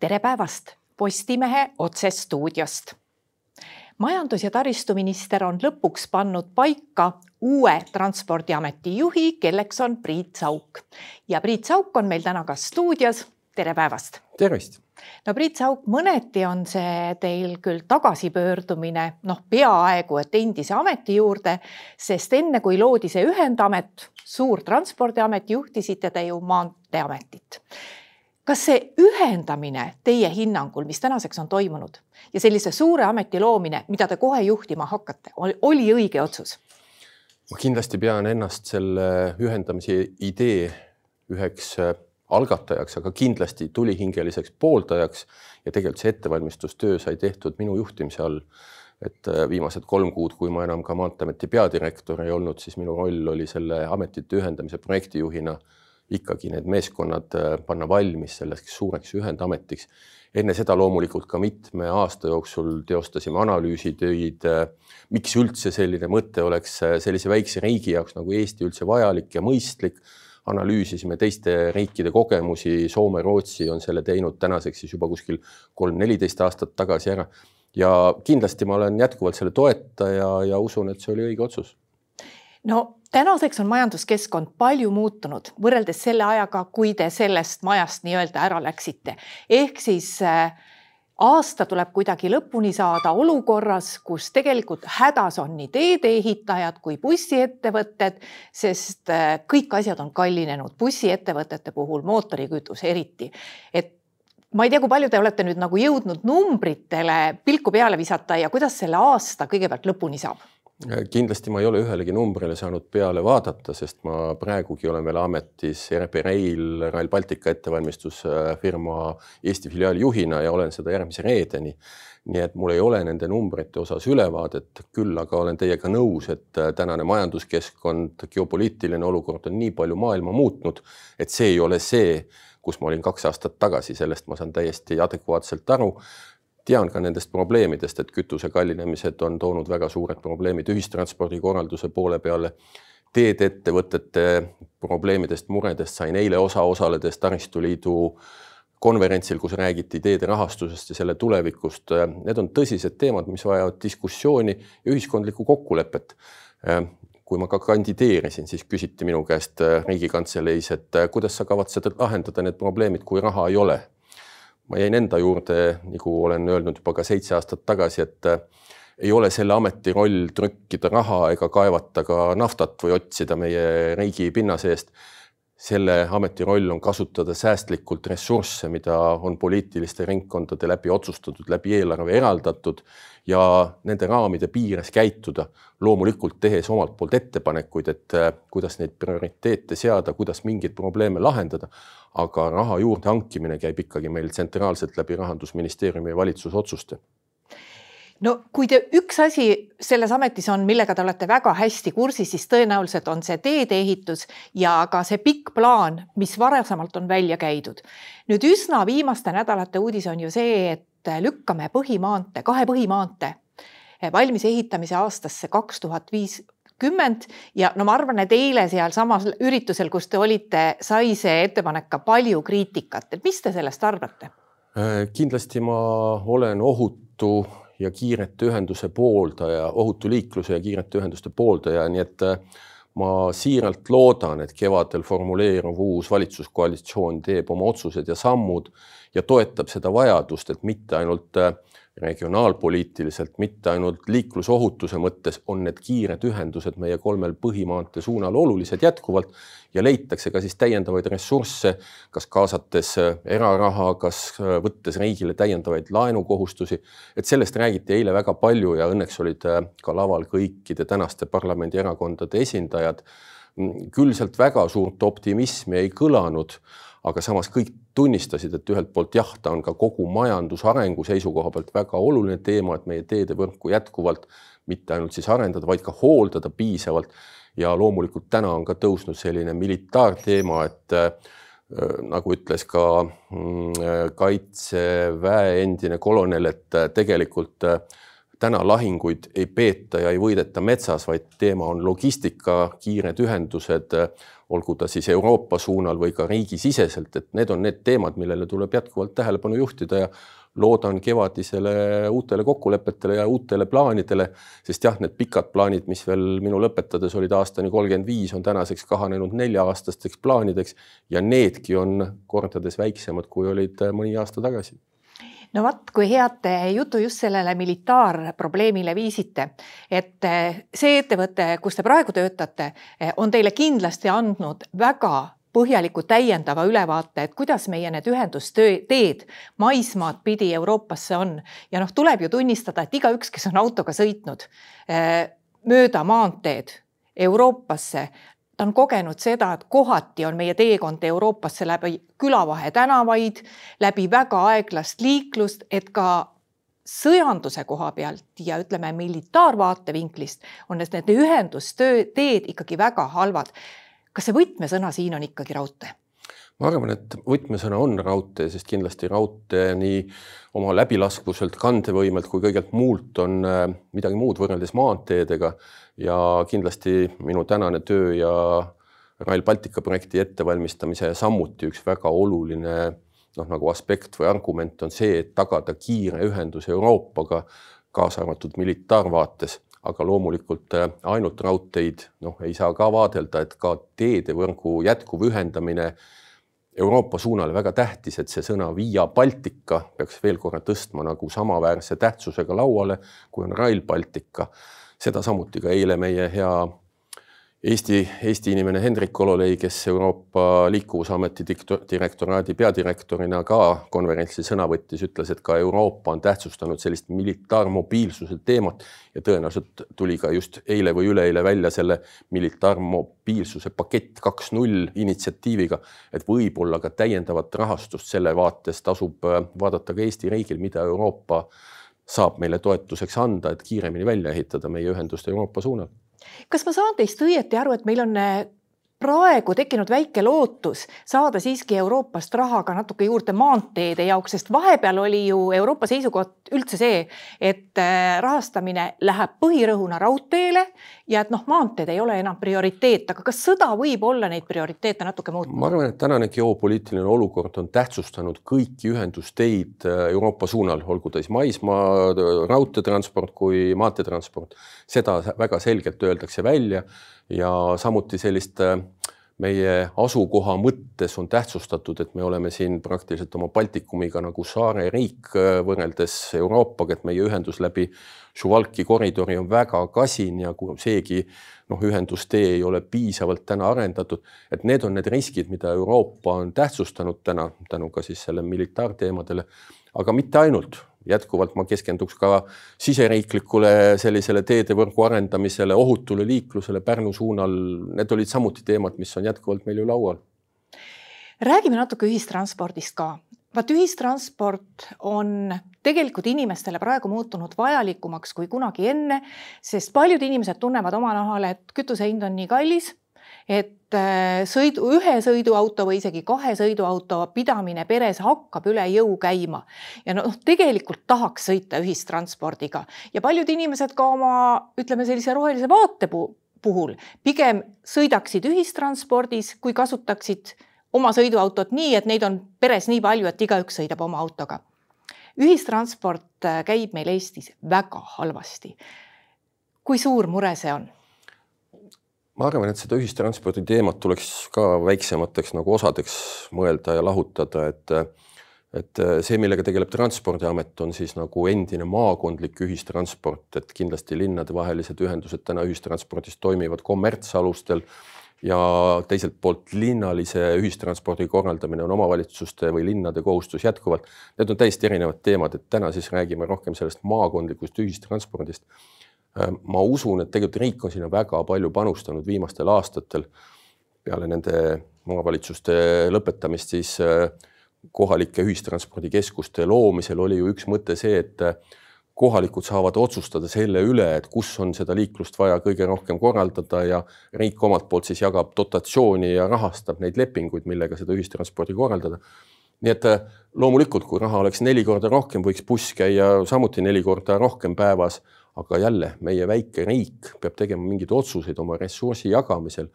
tere päevast Postimehe otsestuudiost. majandus- ja taristuminister on lõpuks pannud paika uue Transpordiameti juhi, kelleks on Priit Sauk. ja Priit Sauk on meil täna ka stuudios. tere päevast. tervist no Priit Sauk, mõneti on see teil küll tagasipöördumine, noh, peaaegu et endise ameti juurde, sest enne kui loodi see ühendamet, suur transpordiamet, juhtisite te ju Maanteeametit kas see ühendamine teie hinnangul, mis tänaseks on toimunud ja sellise suure ameti loomine, mida te kohe juhtima hakkate, oli õige otsus? ma kindlasti pean ennast selle ühendamise idee üheks äh, algatajaks, aga kindlasti tulihingeliseks pooldajaks ja tegelikult see ettevalmistustöö sai tehtud minu juhtimise all. et äh, viimased kolm kuud, kui ma enam ka Maanteeameti peadirektor ei olnud, siis minu roll oli selle ametite ühendamise projektijuhina ikkagi need meeskonnad äh, panna valmis selleks suureks ühendametiks. enne seda loomulikult ka mitme aasta jooksul teostasime analüüsitöid, äh, miks üldse selline mõte oleks äh, sellise väikse riigi jaoks nagu Eesti üldse vajalik ja mõistlik. analüüsisime teiste riikide kogemusi, Soome, Rootsi on selle teinud tänaseks siis juba kuskil kolm-neliteist aastat tagasi ära. ja kindlasti ma olen jätkuvalt selle toetaja ja usun, et see oli õige otsus no tänaseks on majanduskeskkond palju muutunud võrreldes selle ajaga, kui te sellest majast nii-öelda ära läksite. ehk siis äh, aasta tuleb kuidagi lõpuni saada olukorras, kus tegelikult hädas on nii teedeehitajad kui bussiettevõtted, sest äh, kõik asjad on kallinenud, bussiettevõtete puhul mootorikütus eriti. et ma ei tea, kui palju te olete nüüd nagu jõudnud numbritele pilku peale visata ja kuidas selle aasta kõigepealt lõpuni saab kindlasti ma ei ole ühelegi numbrile saanud peale vaadata, sest ma praegugi olen veel ametis RB Rail, Rail Baltica ettevalmistusfirma Eesti filiaali juhina ja olen seda järgmise reedeni. nii et mul ei ole nende numbrite osas ülevaadet, küll aga olen teiega nõus, et tänane majanduskeskkond, geopoliitiline olukord on nii palju maailma muutnud, et see ei ole see, kus ma olin kaks aastat tagasi, sellest ma saan täiesti adekvaatselt aru tean ka nendest probleemidest, et kütuse kallinemised on toonud väga suured probleemid ühistranspordi korralduse poole peale. teedeettevõtete probleemidest, muredest sain eile osa osaledes Taristuliidu konverentsil, kus räägiti teede rahastusest ja selle tulevikust. Need on tõsised teemad, mis vajavad diskussiooni ja ühiskondlikku kokkulepet. kui ma ka kandideerisin, siis küsiti minu käest Riigikantseleis, et kuidas sa kavatsed lahendada need probleemid, kui raha ei ole ma jäin enda juurde, nagu olen öelnud juba ka seitse aastat tagasi, et äh, ei ole selle ameti roll trükkida raha ega kaevata ka naftat või otsida meie riigi pinna seest. Selle ameti roll on kasutada säästlikult ressursse, mida on poliitiliste ringkondade läbi otsustatud, läbi eelarve eraldatud ja nende raamide piires käituda. loomulikult tehes omalt poolt ettepanekuid, et äh, kuidas neid prioriteete seada, kuidas mingeid probleeme lahendada aga raha juurde hankimine käib ikkagi meil tsentraalselt läbi rahandusministeeriumi ja valitsusotsuste no kui te üks asi selles ametis on, millega te olete väga hästi kursis, siis tõenäoliselt on see teedeehitus ja ka see pikk plaan, mis varasemalt on välja käidud. nüüd üsna viimaste nädalate uudis on ju see, et lükkame põhimaantee, kahe põhimaantee valmis ehitamise aastasse kaks tuhat viis kümmend ja no ma arvan, et eile sealsamas üritusel, kus te olite, sai see ettepanek ka palju kriitikat, et mis te sellest arvate? Kindlasti ma olen ohutu ja kiirete ühenduse pooldaja, ohutu liikluse ja kiirete ühenduste pooldaja, nii et äh, ma siiralt loodan, et kevadel formuleeruv uus valitsuskoalitsioon teeb oma otsused ja sammud ja toetab seda vajadust, et mitte ainult äh, regionaalpoliitiliselt, mitte ainult liiklusohutuse mõttes on need kiired ühendused meie kolmel põhimaantee suunal olulised jätkuvalt ja leitakse ka siis täiendavaid ressursse, kas kaasates äh, eraraha, kas äh, võttes riigile täiendavaid laenukohustusi. et sellest räägiti eile väga palju ja õnneks olid äh, ka laval kõikide tänaste parlamendierakondade esindajad. Mm, küll sealt väga suurt optimismi ei kõlanud aga samas kõik tunnistasid, et ühelt poolt jah, ta on ka kogu majandusarengu seisukoha pealt väga oluline teema, et meie teedevõrku jätkuvalt mitte ainult siis arendada, vaid ka hooldada piisavalt. ja loomulikult täna on ka tõusnud selline militaarteema, et äh, nagu ütles ka mm, kaitseväe endine kolonel, et äh, tegelikult äh, täna lahinguid ei peeta ja ei võideta metsas, vaid teema on logistika, kiired ühendused, olgu ta siis Euroopa suunal või ka riigisiseselt, et need on need teemad, millele tuleb jätkuvalt tähelepanu juhtida ja loodan kevadisele uutele kokkulepetele ja uutele plaanidele, sest jah, need pikad plaanid, mis veel minu lõpetades olid aastani kolmkümmend viis, on tänaseks kahanenud nelja-aastasteks plaanideks ja needki on kordades väiksemad, kui olid mõni aasta tagasi no vot, kui head jutu just sellele militaarprobleemile viisite, et eh, see ettevõte, kus te praegu töötate, eh, on teile kindlasti andnud väga põhjaliku täiendava ülevaate, et kuidas meie need ühendusteed maismaad pidi Euroopasse on. Ja noh, tuleb ju tunnistada, et igaüks, kes on autoga sõitnud eh, mööda maanteed Euroopasse, on kogenud seda, et kohati on meie teekond Euroopasse läbi külavahe tänavaid, läbi väga aeglast liiklust, et ka sõjanduse koha pealt ja ütleme, militaarvaatevinklist on need, need ühendusteed ikkagi väga halvad. kas see võtmesõna siin on ikkagi raudtee? Ma arvan, et võtmesõna on raudtee, sest kindlasti raudtee nii oma läbilaskvuselt, kandevõimelt kui kõigelt muult on äh, midagi muud võrreldes maanteedega. Ja kindlasti minu tänane töö ja Rail Baltica projekti ettevalmistamise samuti üks väga oluline noh, nagu aspekt või argument on see, et tagada kiire ühendus Euroopaga, kaasa arvatud militaarvaates, aga loomulikult äh, ainult raudteid noh, ei saa ka vaadelda, et ka teedevõrgu jätkuv ühendamine Euroopa suunal väga tähtis, et see sõna Via Baltica peaks veel korra tõstma nagu samaväärse tähtsusega lauale, kui on Rail Baltica. seda samuti ka eile meie hea Eesti, Eesti inimene Hendrik Ololei, kes Euroopa Liikuvusameti direktoraadi peadirektorina ka konverentsil sõna võttis, ütles, et ka Euroopa on tähtsustanud sellist militaarmobiilsuse teemat ja tõenäoliselt tuli ka just eile või üleeile välja selle militaarmobiilsuse pakett kaks null initsiatiiviga, et võib-olla ka täiendavat rahastust selle vaates tasub äh, vaadata ka Eesti riigil, mida Euroopa saab meile toetuseks anda, et kiiremini välja ehitada meie ühendust Euroopa suunal kas ma saan teist õieti aru, et meil on äh, praegu tekkinud väike lootus saada siiski Euroopast raha ka natuke juurde maanteede jaoks, sest vahepeal oli ju Euroopa seisukoht üldse see, et äh, rahastamine läheb põhirõhuna raudteele ja et noh, maanteed ei ole enam prioriteet, aga kas sõda võib olla neid prioriteete natuke muutma? ma arvan, et tänane geopoliitiline olukord on tähtsustanud kõiki ühendusteid äh, Euroopa suunal, olgu ta siis maismaa, raudteetransport kui maanteetransport, seda väga selgelt öeldakse välja ja samuti sellist äh, meie asukoha mõttes on tähtsustatud, et me oleme siin praktiliselt oma Baltikumiga nagu saareriik äh, võrreldes Euroopaga, et meie ühendus läbi Suwalki koridori on väga kasin ja seegi noh, ühendustee ei ole piisavalt täna arendatud, et need on need riskid, mida Euroopa on tähtsustanud täna tänu ka siis selle militaarteemadele, aga mitte ainult jätkuvalt ma keskenduks ka siseriiklikule sellisele teedevõrgu arendamisele, ohutule liiklusele Pärnu suunal. Need olid samuti teemad, mis on jätkuvalt meil ju laual. räägime natuke ühistranspordist ka. vaat ühistransport on tegelikult inimestele praegu muutunud vajalikumaks kui kunagi enne, sest paljud inimesed tunnevad oma nahal, et kütuse hind on nii kallis et äh, sõidu, ühe sõiduauto või isegi kahe sõiduauto pidamine peres hakkab üle jõu käima ja noh, tegelikult tahaks sõita ühistranspordiga ja paljud inimesed ka oma, ütleme sellise rohelise vaate puhul pigem sõidaksid ühistranspordis, kui kasutaksid oma sõiduautot nii, et neid on peres nii palju, et igaüks sõidab oma autoga. ühistransport äh, käib meil Eestis väga halvasti. kui suur mure see on? Ma arvan, et seda ühistranspordi teemat tuleks ka väiksemateks nagu osadeks mõelda ja lahutada, et et see, millega tegeleb Transpordiamet, on siis nagu endine maakondlik ühistransport, et kindlasti linnadevahelised ühendused täna ühistranspordis toimivad kommertsalustel ja teiselt poolt linnalise ühistranspordi korraldamine on omavalitsuste või linnade kohustus jätkuvalt. Need on täiesti erinevad teemad, et täna siis räägime rohkem sellest maakondlikust ühistranspordist ma usun, et tegelikult riik on sinna väga palju panustanud viimastel aastatel. peale nende omavalitsuste lõpetamist siis äh, kohalike ühistranspordikeskuste loomisel oli ju üks mõte see, et äh, kohalikud saavad otsustada selle üle, et kus on seda liiklust vaja kõige rohkem korraldada ja riik omalt poolt siis jagab dotatsiooni ja rahastab neid lepinguid, millega seda ühistranspordi korraldada. nii et äh, loomulikult, kui raha oleks neli korda rohkem, võiks buss käia samuti neli korda rohkem päevas, aga jälle meie väike riik peab tegema mingeid otsuseid oma ressursi jagamisel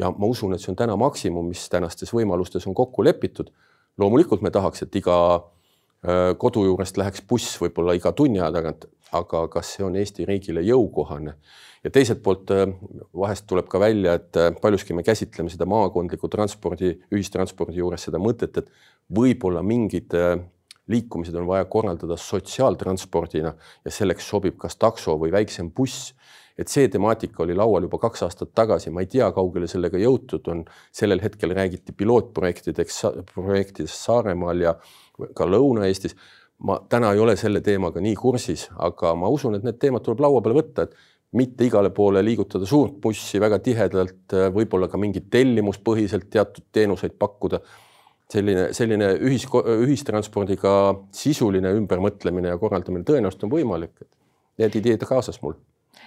ja ma usun, et see on täna maksimum, mis tänastes võimalustes on kokku lepitud. loomulikult me tahaks, et iga äh, kodu juurest läheks buss võib-olla iga tunni aja tagant, aga kas see on Eesti riigile jõukohane? ja teiselt poolt äh, vahest tuleb ka välja, et äh, paljuski me käsitleme seda maakondliku transpordi, ühistranspordi juures seda mõtet, et võib-olla mingid liikumised on vaja korraldada sotsiaaltranspordina ja selleks sobib kas takso või väiksem buss et see temaatika oli laual juba kaks aastat tagasi, ma ei tea, kaugele sellega jõutud on. sellel hetkel räägiti pilootprojektideks, projektidest Saaremaal ja ka Lõuna-Eestis. ma täna ei ole selle teemaga nii kursis, aga ma usun, et need teemad tuleb laua peale võtta, et mitte igale poole liigutada suurt bussi väga tihedalt, võib-olla ka mingit tellimuspõhiselt teatud teenuseid pakkuda selline, selline ühis, ühistranspordiga sisuline ümbermõtlemine ja korraldamine tõenäoliselt on võimalik. Need ideed kaasas mul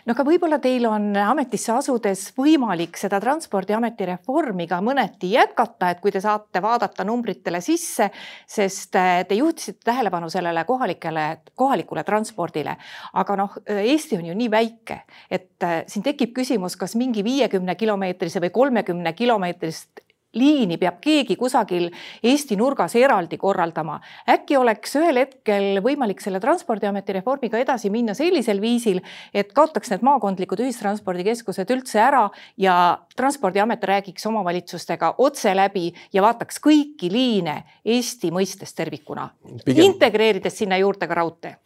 no aga võib-olla teil on ametisse asudes võimalik seda Transpordiameti reformi ka mõneti jätkata, et kui te saate vaadata numbritele sisse, sest äh, te juhtisite tähelepanu sellele kohalikele, kohalikule transpordile. aga noh, Eesti on ju nii väike, et äh, siin tekib küsimus, kas mingi viiekümne kilomeetrise või kolmekümne kilomeetrist liini peab keegi kusagil Eesti nurgas eraldi korraldama. äkki oleks ühel hetkel võimalik selle Transpordiameti reformiga edasi minna sellisel viisil, et kaotaks need maakondlikud ühistranspordikeskused üldse ära ja Transpordiamet räägiks omavalitsustega otse läbi ja vaataks kõiki liine Eesti mõistes tervikuna, integreerides sinna juurde ka raudtee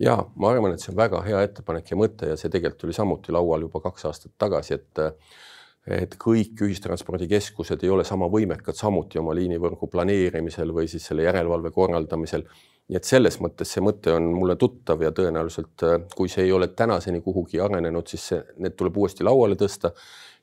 ja ma arvan, et see on väga hea ettepanek ja mõte ja see tegelikult oli samuti laual juba kaks aastat tagasi, et et kõik ühistranspordikeskused ei ole sama võimekad samuti oma liinivõrgu planeerimisel või siis selle järelevalve korraldamisel. nii et selles mõttes see mõte on mulle tuttav ja tõenäoliselt, kui see ei ole tänaseni kuhugi arenenud, siis see, need tuleb uuesti lauale tõsta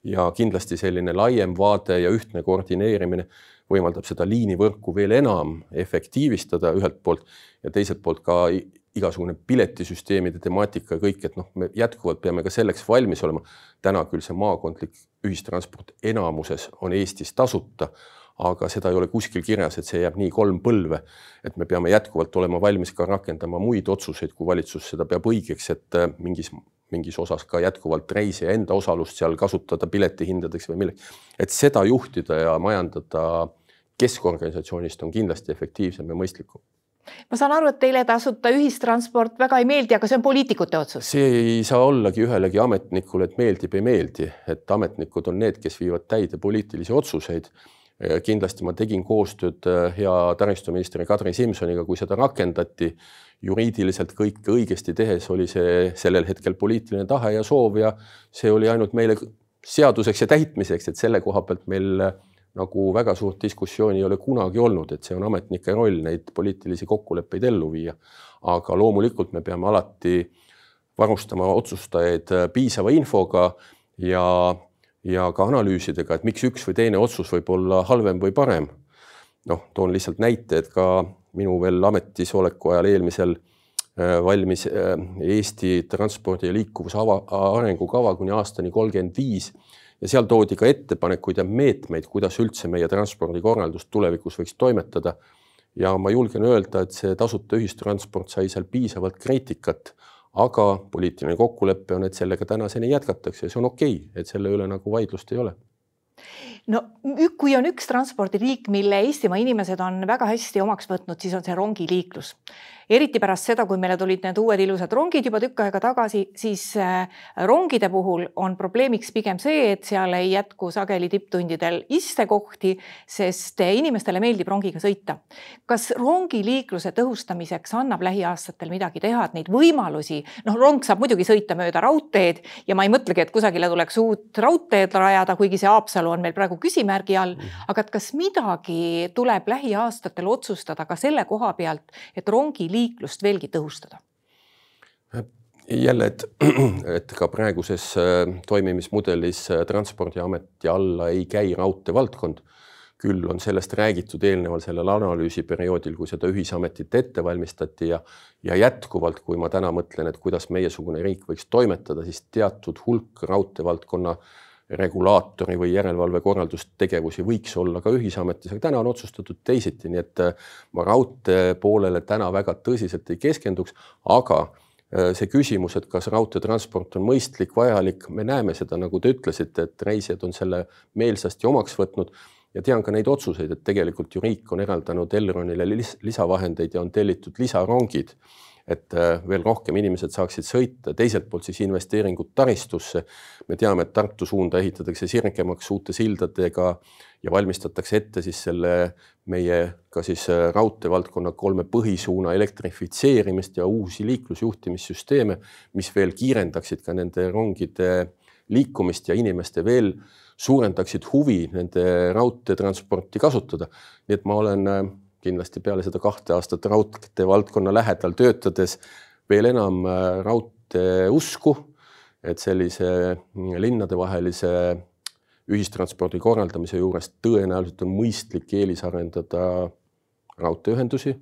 ja kindlasti selline laiem vaade ja ühtne koordineerimine võimaldab seda liinivõrku veel enam efektiivistada ühelt poolt ja teiselt poolt ka igasugune piletisüsteemide temaatika ja kõik, et noh, me jätkuvalt peame ka selleks valmis olema. täna küll see maakondlik ühistransport enamuses on Eestis tasuta, aga seda ei ole kuskil kirjas, et see jääb nii kolm põlve. et me peame jätkuvalt olema valmis ka rakendama muid otsuseid, kui valitsus seda peab õigeks, et äh, mingis, mingis osas ka jätkuvalt reisija enda osalust seal kasutada piletihindadeks või millegi. et seda juhtida ja majandada keskorganisatsioonist on kindlasti efektiivsem ja mõistlikum ma saan aru, et teile tasuta ühistransport väga ei meeldi, aga see on poliitikute otsus. see ei saa ollagi ühelegi ametnikule, et meeldib, ei meeldi, et ametnikud on need, kes viivad täide poliitilisi otsuseid. kindlasti ma tegin koostööd äh, hea taristuministri Kadri Simsoniga, kui seda rakendati. juriidiliselt kõike õigesti tehes oli see sellel hetkel poliitiline tahe ja soov ja see oli ainult meile seaduseks ja täitmiseks, et selle koha pealt meil nagu väga suurt diskussiooni ei ole kunagi olnud, et see on ametnike roll neid poliitilisi kokkuleppeid ellu viia. aga loomulikult me peame alati varustama otsustajaid äh, piisava infoga ja, ja ka analüüsidega, et miks üks või teine otsus võib olla halvem või parem. noh, toon lihtsalt näite, et ka minu veel ametisoleku ajal eelmisel äh, valmis äh, Eesti transpordi ja liikuvuse arengukava kuni aastani kolmkümmend viis ja seal toodi ka ettepanekuid ja meetmeid, kuidas üldse meie transpordikorraldus tulevikus võiks toimetada. ja ma julgen öelda, et see tasuta ühistransport sai seal piisavalt kriitikat, aga poliitiline kokkulepe on, et sellega tänaseni jätkatakse ja see on okei okay,, et selle üle nagu vaidlust ei ole no kui on üks transpordiliik, mille Eestimaa inimesed on väga hästi omaks võtnud, siis on see rongiliiklus eriti pärast seda, kui meile tulid need uued ilusad rongid juba tükk aega tagasi, siis äh, rongide puhul on probleemiks pigem see, et seal ei jätku sageli tipptundidel istekohti, sest inimestele meeldib rongiga sõita. kas rongiliikluse tõhustamiseks annab lähiaastatel midagi teha, et neid võimalusi, noh, rong saab muidugi sõita mööda raudteed ja ma ei mõtlegi, et kusagile tuleks uut raudteed rajada, kuigi see Haapsalu on meil praegu küsimärgi all, mhm. aga et kas midagi tuleb lähiaastatel otsustada ka selle koha pealt, et rongiliiklus liiklust veelgi tõhustada? jälle, et, et ka praeguses äh, toimimismudelis äh, Transpordiameti alla ei käi raudteevaldkond. küll on sellest räägitud eelneval sellel analüüsiperioodil, kui seda ühisametit ette valmistati ja, ja jätkuvalt, kui ma täna mõtlen, et kuidas meiesugune riik võiks toimetada, siis teatud hulk raudteevaldkonna regulaatori või järelevalve korraldustegevusi võiks olla ka ühisametis, aga täna on otsustatud teisiti, nii et ma raudtee poolele täna väga tõsiselt ei keskenduks, aga see küsimus, et kas raudteetransport on mõistlik, vajalik, me näeme seda, nagu te ütlesite, et reisijad on selle meelsasti omaks võtnud ja tean ka neid otsuseid, et tegelikult ju riik on eraldanud Elronile lisavahendeid ja on tellitud lisarongid et äh, veel rohkem inimesed saaksid sõita, teiselt poolt siis investeeringud taristusse. me teame, et Tartu suunda ehitatakse sirgemaks uute sildadega ja valmistatakse ette siis selle meie ka siis äh, raudteevaldkonna kolme põhisuuna elektrifitseerimist ja uusi liiklusjuhtimissüsteeme, mis veel kiirendaksid ka nende rongide liikumist ja inimeste veel suurendaksid huvi nende raudteetransporti kasutada. nii et ma olen äh, kindlasti peale seda kahte aastat raudteevaldkonna lähedal töötades veel enam äh, raudtee usku, et sellise mm, linnadevahelise ühistranspordi korraldamise juures tõenäoliselt on mõistlik eelisarendada raudteeühendusi.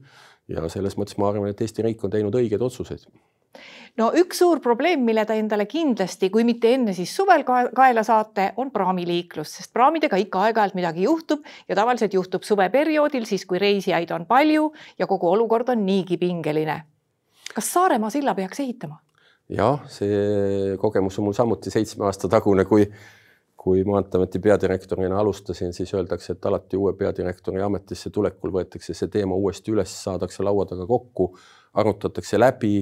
Ja selles mõttes ma arvan, et Eesti riik on teinud õigeid otsuseid no üks suur probleem, mille ta endale kindlasti, kui mitte enne, siis suvel kaela saate, on praamiliiklus, sest praamidega ikka aeg-ajalt midagi juhtub ja tavaliselt juhtub suveperioodil, siis kui reisijaid on palju ja kogu olukord on niigi pingeline. kas Saaremaa silla peaks ehitama? jah, see kogemus on mul samuti seitsme aasta tagune, kui kui Maanteeameti peadirektorina alustasin, siis öeldakse, et alati uue peadirektori ametisse tulekul võetakse see teema uuesti üles, saadakse laua taga kokku, arutatakse läbi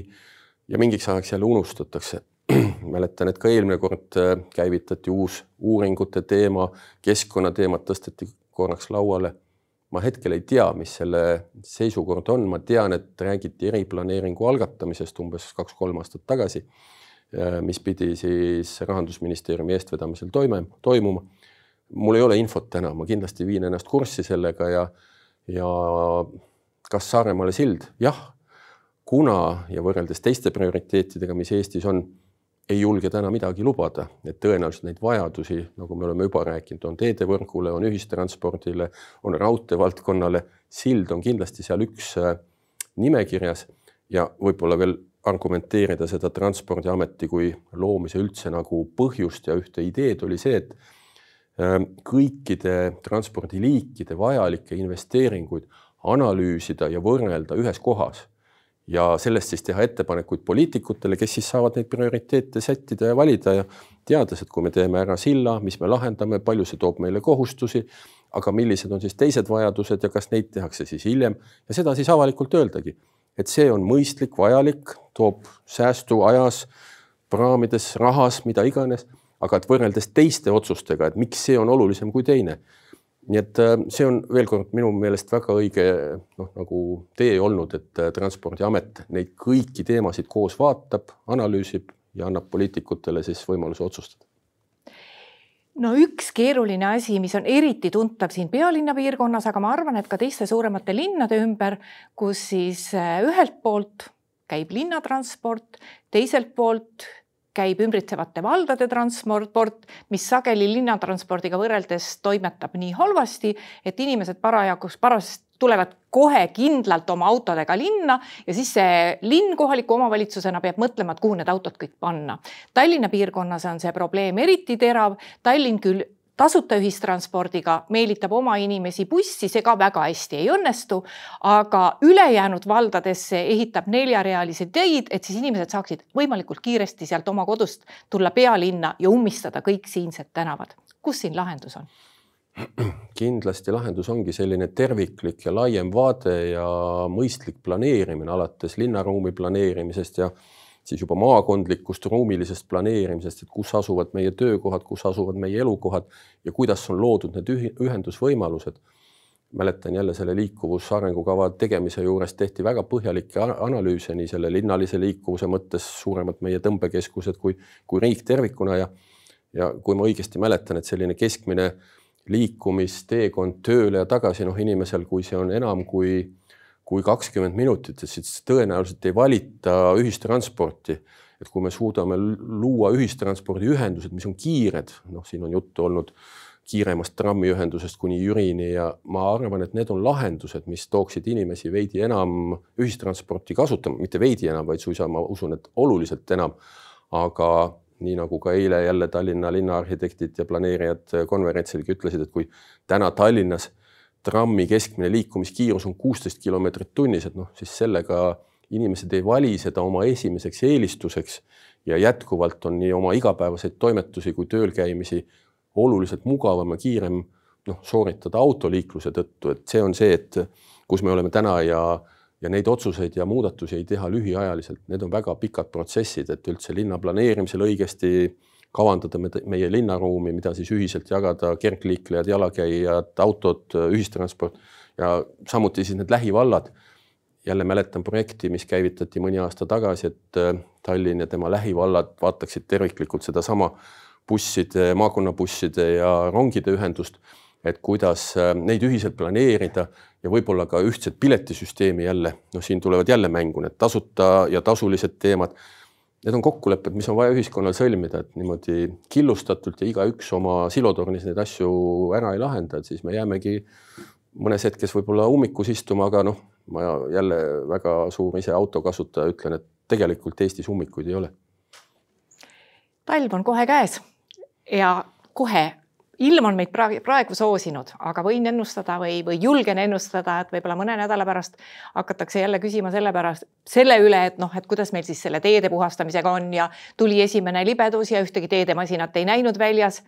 ja mingiks ajaks jälle unustatakse. mäletan, et ka eelmine kord äh, käivitati uus uuringute teema, keskkonnateemad tõsteti korraks lauale. ma hetkel ei tea, mis selle seisukord on, ma tean, et räägiti eriplaneeringu algatamisest umbes kaks-kolm aastat tagasi, äh, mis pidi siis rahandusministeeriumi eestvedamisel toime, toimuma. mul ei ole infot täna, ma kindlasti viin ennast kurssi sellega ja, ja kas Saaremaale sild? jah kuna ja võrreldes teiste prioriteetidega, mis Eestis on, ei julge täna midagi lubada, et tõenäoliselt neid vajadusi, nagu me oleme juba rääkinud, on teedevõrgule, on ühistranspordile, on raudteevaldkonnale, sild on kindlasti seal üks äh, nimekirjas. Ja võib-olla veel argumenteerida seda Transpordiameti kui loomise üldse nagu põhjust ja ühte ideed oli see, et äh, kõikide transpordiliikide vajalikke investeeringuid analüüsida ja võrrelda ühes kohas ja sellest siis teha ettepanekuid poliitikutele, kes siis saavad neid prioriteete sättida ja valida ja teades, et kui me teeme ära silla, mis me lahendame, palju see toob meile kohustusi, aga millised on siis teised vajadused ja kas neid tehakse siis hiljem ja seda siis avalikult öeldagi, et see on mõistlik, vajalik, toob säästu ajas, praamides, rahas, mida iganes, aga et võrreldes teiste otsustega, et miks see on olulisem kui teine nii et äh, see on veel kord minu meelest väga õige noh, nagu tee olnud, et äh, Transpordiamet neid kõiki teemasid koos vaatab, analüüsib ja annab poliitikutele siis võimaluse otsustada. no üks keeruline asi, mis on eriti tuntav siin pealinna piirkonnas, aga ma arvan, et ka teiste suuremate linnade ümber, kus siis äh, ühelt poolt käib linnatransport, teiselt poolt käib ümbritsevate valdade transport, mis sageli linnatranspordiga võrreldes toimetab nii halvasti, et inimesed parajagu parast tulevad kohe kindlalt oma autodega linna ja siis see linn kohaliku omavalitsusena peab mõtlema, et kuhu need autod kõik panna. Tallinna piirkonnas on see probleem eriti terav. Tallinn küll tasuta ühistranspordiga meelitab oma inimesi bussi, see ka väga hästi ei õnnestu, aga ülejäänud valdadesse ehitab neljarealisi teid, et siis inimesed saaksid võimalikult kiiresti sealt oma kodust tulla pealinna ja ummistada kõik siinsed tänavad. kus siin lahendus on? kindlasti lahendus ongi selline terviklik ja laiem vaade ja mõistlik planeerimine alates linnaruumi planeerimisest ja siis juba maakondlikust ruumilisest planeerimisest, et kus asuvad meie töökohad, kus asuvad meie elukohad ja kuidas on loodud need ühendusvõimalused. mäletan jälle selle liikuvusarengukava tegemise juures tehti väga põhjalikke analüüse nii selle linnalise liikuvuse mõttes, suuremad meie tõmbekeskused kui, kui riik tervikuna ja ja kui ma õigesti mäletan, et selline keskmine liikumisteekond tööle ja tagasi, noh, inimesel, kui see on enam kui kui kakskümmend minutit, siis tõenäoliselt ei valita ühistransporti. et kui me suudame luua ühistranspordiühendused, mis on kiired, noh, siin on juttu olnud kiiremast trammiühendusest kuni Jürini ja ma arvan, et need on lahendused, mis tooksid inimesi veidi enam ühistransporti kasutama, mitte veidi enam, vaid suisa ma usun, et oluliselt enam. aga nii nagu ka eile jälle Tallinna linnaarhitektid ja planeerijad konverentsilgi ütlesid, et kui täna Tallinnas trammi keskmine liikumiskiirus on kuusteist kilomeetrit tunnis, et noh, siis sellega inimesed ei vali seda oma esimeseks eelistuseks ja jätkuvalt on nii oma igapäevaseid toimetusi kui tööl käimisi oluliselt mugavam ja kiirem noh, sooritada autoliikluse tõttu, et see on see, et kus me oleme täna ja ja neid otsuseid ja muudatusi ei teha lühiajaliselt, need on väga pikad protsessid, et üldse linna planeerimisel õigesti kavandada meie linnaruumi, mida siis ühiselt jagada, kergliiklejad, jalakäijad, autod, ühistransport ja samuti siis need lähivallad. jälle mäletan projekti, mis käivitati mõni aasta tagasi, et äh, Tallinn ja tema lähivallad vaataksid terviklikult sedasama busside, maakonnabusside ja rongide ühendust et kuidas äh, neid ühiselt planeerida ja võib-olla ka ühtset piletisüsteemi jälle, noh, siin tulevad jälle mängu need tasuta ja tasulised teemad. Need on kokkulepped, mis on vaja ühiskonnal sõlmida, et niimoodi killustatult ja igaüks oma silotornis neid asju ära ei lahenda, et siis me jäämegi mõnes hetkes võib-olla ummikus istuma, aga noh, ma jälle väga suur ise autokasutaja ütlen, et tegelikult Eestis ummikuid ei ole. talv on kohe käes ja kohe ilm on meid praegu, praegu soosinud, aga võin ennustada või, või julgen ennustada, et võib-olla mõne nädala pärast hakatakse jälle küsima selle pärast, selle üle, et noh, et kuidas meil siis selle teede puhastamisega on ja tuli esimene libedus ja ühtegi teedemasinat ei näinud väljas.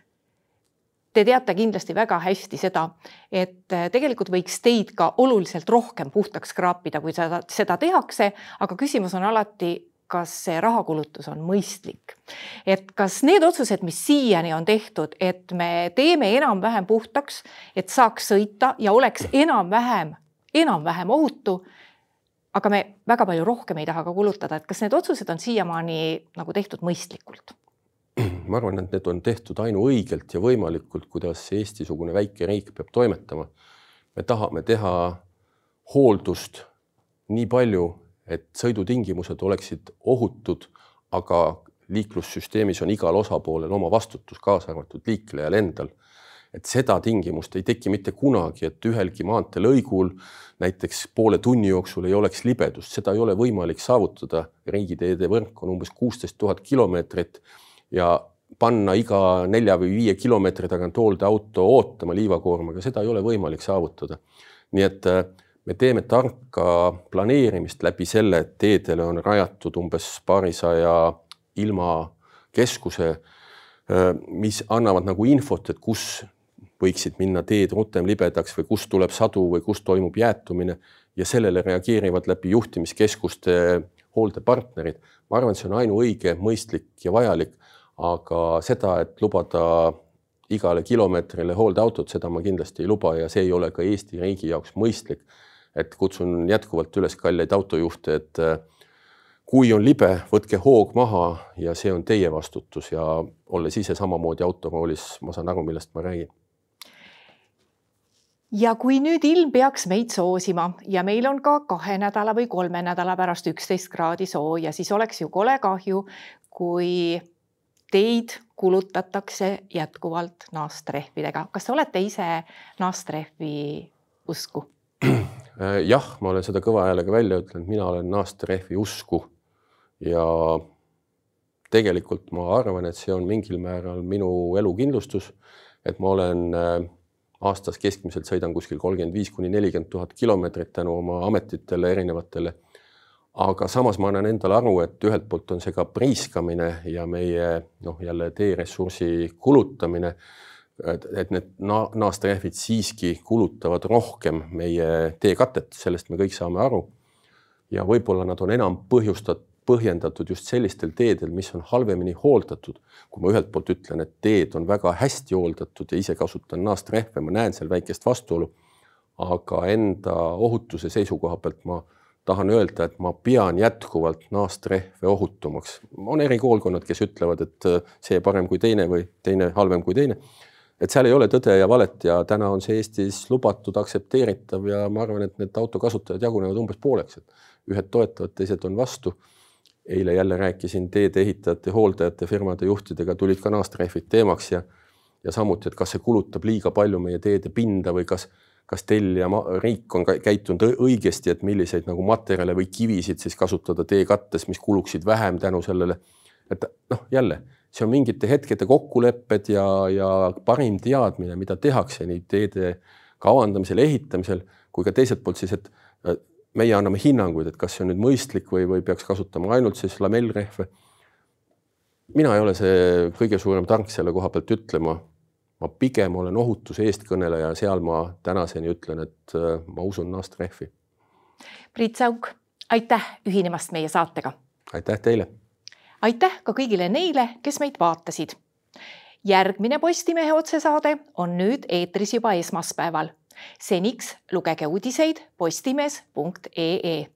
Te teate kindlasti väga hästi seda, et tegelikult võiks teid ka oluliselt rohkem puhtaks kraapida, kui seda, seda tehakse, aga küsimus on alati kas see rahakulutus on mõistlik. et kas need otsused, mis siiani on tehtud, et me teeme enam-vähem puhtaks, et saaks sõita ja oleks enam-vähem, enam-vähem ohutu, aga me väga palju rohkem ei taha ka kulutada, et kas need otsused on siiamaani nagu tehtud mõistlikult? ma arvan, et need on tehtud ainuõigelt ja võimalikult, kuidas Eesti-sugune väike riik peab toimetama. me tahame teha hooldust nii palju, et sõidutingimused oleksid ohutud, aga liiklussüsteemis on igal osapoolel oma vastutus, kaasa arvatud liiklejal endal. et seda tingimust ei teki mitte kunagi, et ühelgi maanteelõigul näiteks poole tunni jooksul ei oleks libedust, seda ei ole võimalik saavutada. riigiteede võrk on umbes kuusteist tuhat kilomeetrit ja panna iga nelja või viie kilomeetri tagant hooldeauto ootama liivakoormaga, seda ei ole võimalik saavutada. nii et me teeme tarka planeerimist läbi selle, et teedele on rajatud umbes paarisaja ilmakeskuse, mis annavad nagu infot, et kus võiksid minna teed rutem libedaks või kust tuleb sadu või kus toimub jäätumine ja sellele reageerivad läbi juhtimiskeskuste hooldepartnerid. ma arvan, et see on ainuõige, mõistlik ja vajalik, aga seda, et lubada igale kilomeetrile hooldeautot, seda ma kindlasti ei luba ja see ei ole ka Eesti riigi jaoks mõistlik et kutsun jätkuvalt üles kalleid autojuhte, et äh, kui on libe, võtke hoog maha ja see on teie vastutus ja olles ise samamoodi autoroolis, ma saan aru, millest ma räägin ja kui nüüd ilm peaks meid soosima ja meil on ka kahe nädala või kolme nädala pärast üksteist kraadi sooja, siis oleks ju kole kahju, kui teid kulutatakse jätkuvalt naastrehvidega. kas te olete ise naastrehvi usku? Äh, jah, ma olen seda kõva häälega välja ütlenud, mina olen naastrehvi usku ja tegelikult ma arvan, et see on mingil määral minu elukindlustus, et ma olen äh, aastas keskmiselt sõidan kuskil kolmkümmend viis kuni nelikümmend tuhat kilomeetrit tänu oma ametitele erinevatele. aga samas ma annan endale aru, et ühelt poolt on see ka priiskamine ja meie noh, jälle teeressursi kulutamine et, et need na naastrehvid siiski kulutavad rohkem meie teekatet, sellest me kõik saame aru. ja võib-olla nad on enam põhjustat-, põhjendatud just sellistel teedel, mis on halvemini hooldatud. kui ma ühelt poolt ütlen, et teed on väga hästi hooldatud ja ise kasutan naastrehve, ma näen seal väikest vastuolu. aga enda ohutuse seisukoha pealt ma tahan öelda, et ma pean jätkuvalt naastrehve ohutumaks. on erikoolkonnad, kes ütlevad, et see parem kui teine või teine halvem kui teine et seal ei ole tõde ja valet ja täna on see Eestis lubatud, aktsepteeritav ja ma arvan, et need autokasutajad jagunevad umbes pooleks, et ühed toetavad, teised on vastu. eile jälle rääkisin teedeehitajate, hooldajate firmade juhtidega, tulid ka naastrehvid teemaks ja ja samuti, et kas see kulutab liiga palju meie teede pinda või kas, kas tellija riik on käitunud õigesti, et milliseid nagu materjale või kivisid siis kasutada teekattes, mis kuluksid vähem tänu sellele. et noh, jälle see on mingite hetkede kokkulepped ja, ja parim teadmine, mida tehakse nii teede kavandamisel, ehitamisel kui ka teiselt poolt siis, et meie anname hinnanguid, et kas see on nüüd mõistlik või, või peaks kasutama ainult siis lamellrehve. mina ei ole see kõige suurem tark selle koha pealt ütlema. ma pigem olen ohutuse eestkõneleja, seal ma tänaseni ütlen, et äh, ma usun naastrehvi. Priit Sauk, aitäh ühinemast meie saatega. aitäh teile. Aitäh ka kõigile neile, kes meid vaatasid. järgmine Postimehe otsesaade on nüüd eetris juba esmaspäeval seniks lugege uudiseid postimees.ee